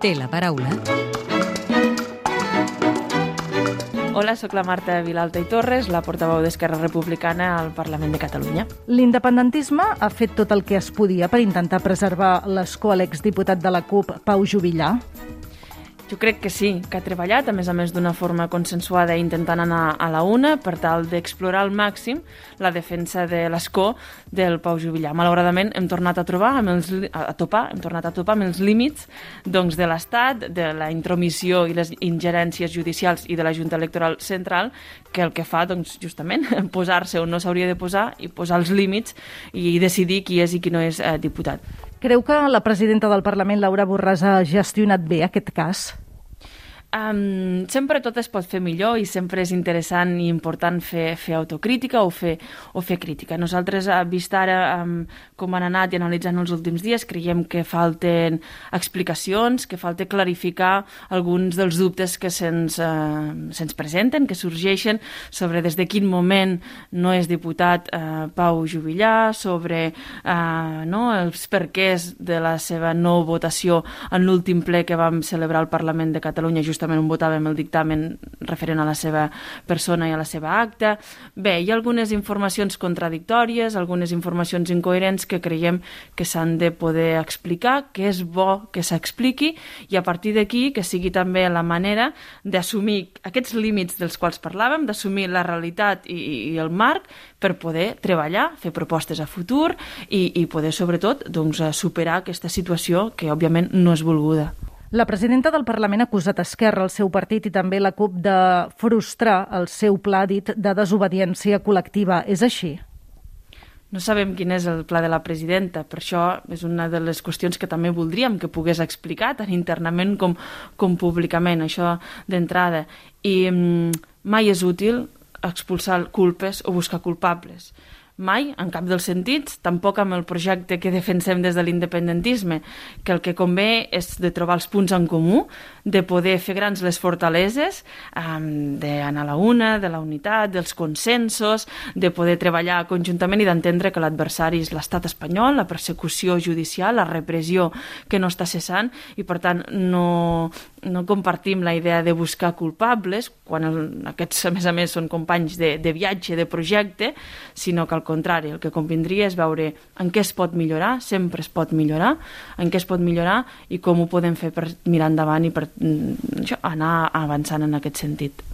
té la paraula Hola, sóc la Marta Vilalta i Torres, la portaveu d'Esquerra Republicana al Parlament de Catalunya. L'independentisme ha fet tot el que es podia per intentar preservar l'escó a l'exdiputat de la CUP, Pau Jubillar. Jo crec que sí, que ha treballat, a més a més d'una forma consensuada intentant anar a la una per tal d'explorar al màxim la defensa de l'escó del Pau Jubillar. Malauradament hem tornat a trobar amb els, a topar, hem tornat a topar amb els límits doncs, de l'Estat, de la intromissió i les ingerències judicials i de la Junta Electoral Central, que el que fa, doncs, justament, posar-se on no s'hauria de posar i posar els límits i decidir qui és i qui no és eh, diputat. Creu que la presidenta del Parlament, Laura Borràs, ha gestionat bé aquest cas? Um, sempre tot es pot fer millor i sempre és interessant i important fer, fer autocrítica o fer, o fer crítica. Nosaltres, eh, vist ara um, com han anat i analitzant els últims dies, creiem que falten explicacions, que falta clarificar alguns dels dubtes que se'ns uh, se presenten, que sorgeixen sobre des de quin moment no és diputat uh, Pau Jubillar, sobre uh, no, els perquès de la seva no votació en l'últim ple que vam celebrar al Parlament de Catalunya just justament on votàvem el dictamen referent a la seva persona i a la seva acta. Bé, hi ha algunes informacions contradictòries, algunes informacions incoherents que creiem que s'han de poder explicar, que és bo que s'expliqui i a partir d'aquí que sigui també la manera d'assumir aquests límits dels quals parlàvem, d'assumir la realitat i, i el marc per poder treballar, fer propostes a futur i, i poder sobretot doncs, superar aquesta situació que òbviament no és volguda. La presidenta del Parlament ha acusat Esquerra, el seu partit i també la CUP de frustrar el seu pla dit de desobediència col·lectiva. És així? No sabem quin és el pla de la presidenta, per això és una de les qüestions que també voldríem que pogués explicar tant internament com, com públicament, això d'entrada. I mm, mai és útil expulsar culpes o buscar culpables mai, en cap dels sentits, tampoc amb el projecte que defensem des de l'independentisme, que el que convé és de trobar els punts en comú, de poder fer grans les fortaleses, um, d'anar a la una, de la unitat, dels consensos, de poder treballar conjuntament i d'entendre que l'adversari és l'estat espanyol, la persecució judicial, la repressió que no està cessant, i per tant no, no compartim la idea de buscar culpables, quan el, aquests, a més a més, són companys de, de viatge, de projecte, sinó que al contrari, el que convindria és veure en què es pot millorar, sempre es pot millorar, en què es pot millorar i com ho podem fer per mirar endavant i per mm, això, anar avançant en aquest sentit.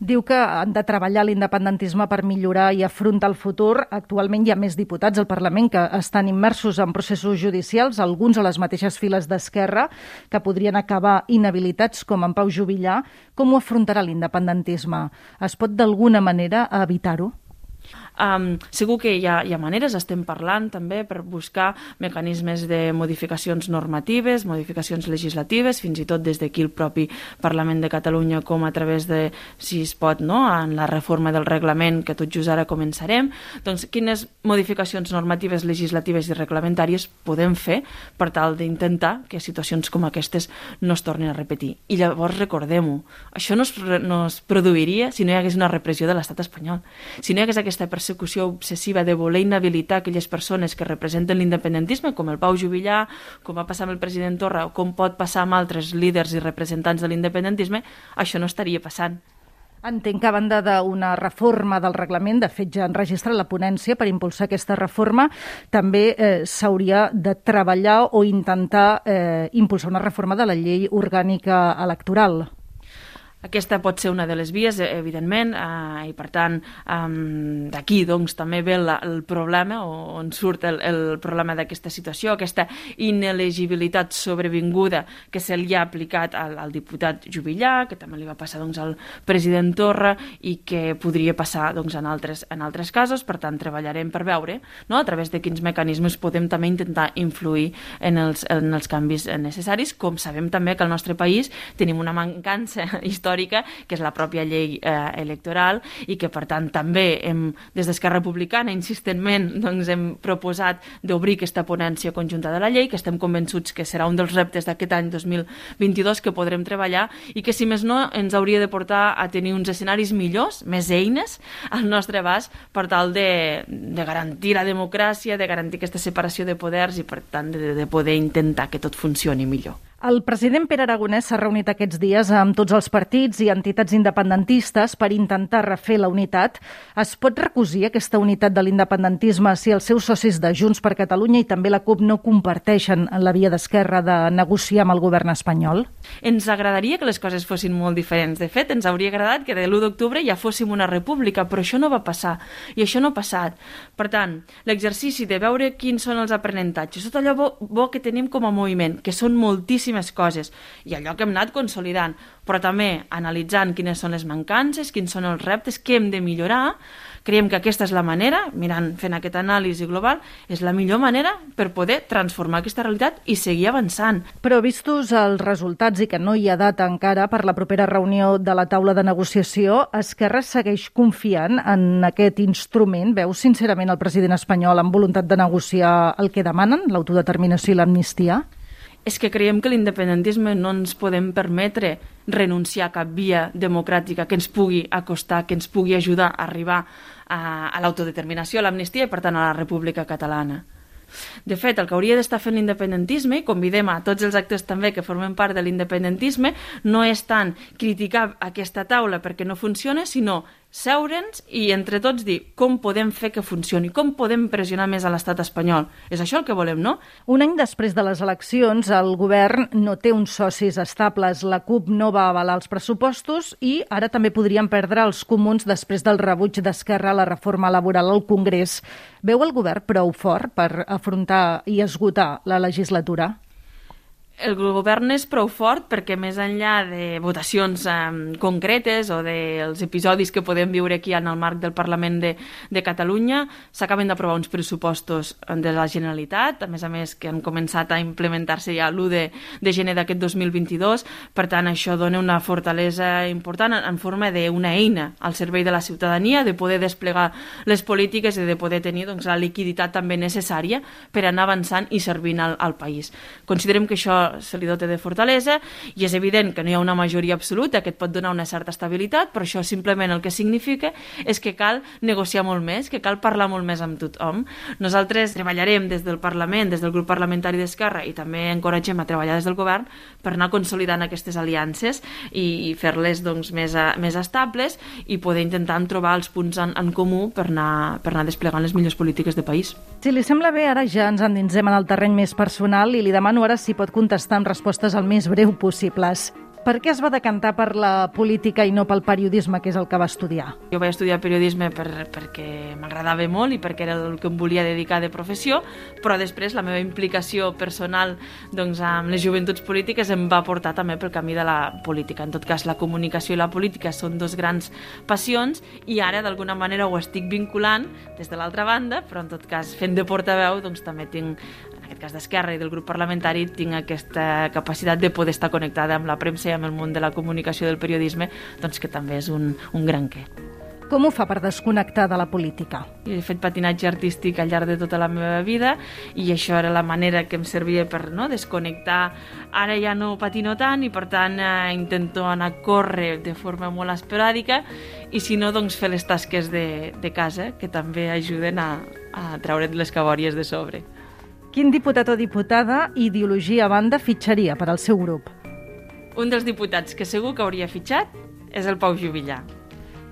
Diu que han de treballar l'independentisme per millorar i afrontar el futur. Actualment hi ha més diputats al Parlament que estan immersos en processos judicials, alguns a les mateixes files d'Esquerra, que podrien acabar inhabilitats, com en Pau Jubillar. Com ho afrontarà l'independentisme? Es pot d'alguna manera evitar-ho? Um, segur que hi ha, hi ha maneres, estem parlant també per buscar mecanismes de modificacions normatives, modificacions legislatives, fins i tot des d'aquí el propi Parlament de Catalunya com a través de, si es pot, no? en la reforma del reglament que tot just ara començarem. Doncs quines modificacions normatives, legislatives i reglamentàries podem fer per tal d'intentar que situacions com aquestes no es tornin a repetir. I llavors recordem-ho, això no es, no es produiria si no hi hagués una repressió de l'estat espanyol, si no hi hagués aquesta persecució persecució obsessiva de voler inhabilitar aquelles persones que representen l'independentisme, com el Pau Jubillar, com va passar amb el president Torra, o com pot passar amb altres líders i representants de l'independentisme, això no estaria passant. Entenc que a banda d'una reforma del reglament, de fet ja han registrat la ponència per impulsar aquesta reforma, també eh, s'hauria de treballar o intentar eh, impulsar una reforma de la llei orgànica electoral. Aquesta pot ser una de les vies, eh, evidentment, eh, i per tant um, d'aquí doncs, també ve la, el problema, o on surt el, el problema d'aquesta situació, aquesta inelegibilitat sobrevinguda que se li ha aplicat al, al diputat Jubillar, que també li va passar doncs, al president Torra i que podria passar doncs, en, altres, en altres casos, per tant treballarem per veure no? a través de quins mecanismes podem també intentar influir en els, en els canvis necessaris, com sabem també que al nostre país tenim una mancança històrica històrica, que és la pròpia llei eh, electoral, i que, per tant, també hem, des d'Esquerra Republicana, insistentment, doncs, hem proposat d'obrir aquesta ponència conjunta de la llei, que estem convençuts que serà un dels reptes d'aquest any 2022 que podrem treballar i que, si més no, ens hauria de portar a tenir uns escenaris millors, més eines al nostre abast per tal de, de garantir la democràcia, de garantir aquesta separació de poders i, per tant, de, de poder intentar que tot funcioni millor. El president Pere Aragonès s'ha reunit aquests dies amb tots els partits i entitats independentistes per intentar refer la unitat. Es pot recosir aquesta unitat de l'independentisme si els seus socis de Junts per Catalunya i també la CUP no comparteixen la via d'esquerra de negociar amb el govern espanyol? Ens agradaria que les coses fossin molt diferents. De fet, ens hauria agradat que de l'1 d'octubre ja fóssim una república, però això no va passar i això no ha passat. Per tant, l'exercici de veure quins són els aprenentatges, tot allò bo, bo que tenim com a moviment, que són moltíssims moltíssimes coses i allò que hem anat consolidant, però també analitzant quines són les mancances, quins són els reptes, què hem de millorar, creiem que aquesta és la manera, mirant, fent aquest anàlisi global, és la millor manera per poder transformar aquesta realitat i seguir avançant. Però vistos els resultats i que no hi ha data encara per la propera reunió de la taula de negociació, Esquerra segueix confiant en aquest instrument? Veu sincerament el president espanyol amb voluntat de negociar el que demanen, l'autodeterminació i l'amnistia? És que creiem que l'independentisme no ens podem permetre renunciar a cap via democràtica que ens pugui acostar, que ens pugui ajudar a arribar a, a l'autodeterminació, a l'amnistia i, per tant, a la República Catalana. De fet, el que hauria d'estar fent l'independentisme, i convidem a tots els actors també que formen part de l'independentisme, no és tant criticar aquesta taula perquè no funciona, sinó seure'ns i entre tots dir com podem fer que funcioni, com podem pressionar més a l'estat espanyol. És això el que volem, no? Un any després de les eleccions, el govern no té uns socis estables. La CUP no va avalar els pressupostos i ara també podrien perdre els comuns després del rebuig d'Esquerra a la reforma laboral al Congrés. Veu el govern prou fort per afrontar i esgotar la legislatura? El govern és prou fort perquè més enllà de votacions eh, concretes o dels episodis que podem viure aquí en el marc del Parlament de, de Catalunya s'acaben d'aprovar uns pressupostos de la Generalitat, a més a més que han començat a implementar-se ja l'1 de, de gener d'aquest 2022, per tant això dona una fortalesa important en, en forma d'una eina al servei de la ciutadania, de poder desplegar les polítiques i de poder tenir doncs, la liquiditat també necessària per anar avançant i servint al, al país. Considerem que això se li dota de fortalesa i és evident que no hi ha una majoria absoluta que et pot donar una certa estabilitat, però això simplement el que significa és que cal negociar molt més, que cal parlar molt més amb tothom. Nosaltres treballarem des del Parlament, des del grup parlamentari d'Esquerra i també encoratgem a treballar des del govern per anar consolidant aquestes aliances i, i fer-les doncs, més, a, més estables i poder intentar trobar els punts en, en comú per anar, per anar desplegant les millors polítiques de país. Si li sembla bé, ara ja ens endinsem en el terreny més personal i li demano ara si pot contestar contestar amb respostes el més breu possibles. Per què es va decantar per la política i no pel periodisme, que és el que va estudiar? Jo vaig estudiar periodisme per, perquè m'agradava molt i perquè era el que em volia dedicar de professió, però després la meva implicació personal doncs, amb les joventuts polítiques em va portar també pel camí de la política. En tot cas, la comunicació i la política són dos grans passions i ara d'alguna manera ho estic vinculant des de l'altra banda, però en tot cas fent de portaveu doncs, també tinc aquest cas d'Esquerra i del grup parlamentari, tinc aquesta capacitat de poder estar connectada amb la premsa i amb el món de la comunicació del periodisme, doncs que també és un, un gran què. Com ho fa per desconnectar de la política? He fet patinatge artístic al llarg de tota la meva vida i això era la manera que em servia per no, desconnectar. Ara ja no patino tant i per tant eh, intento anar a córrer de forma molt esporàdica i si no, doncs fer les tasques de, de casa que també ajuden a, a treure't les cabòries de sobre. Quin diputat o diputada, ideologia a banda, fitxaria per al seu grup? Un dels diputats que segur que hauria fitxat és el Pau Jubillar.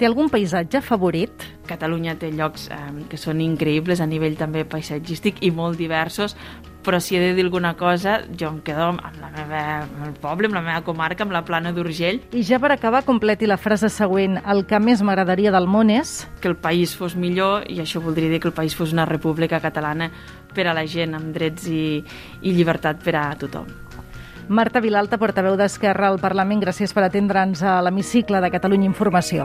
Té algun paisatge favorit? Catalunya té llocs eh, que són increïbles a nivell també paisatgístic i molt diversos, però si he de dir alguna cosa, jo em quedo amb, la meva, amb el poble, amb la meva comarca, amb la plana d'Urgell. I ja per acabar, completi la frase següent. El que més m'agradaria del món és... Que el país fos millor, i això voldria dir que el país fos una república catalana per a la gent, amb drets i, i llibertat per a tothom. Marta Vilalta, portaveu d'Esquerra al Parlament, gràcies per atendre'ns a l'hemicicle de Catalunya Informació.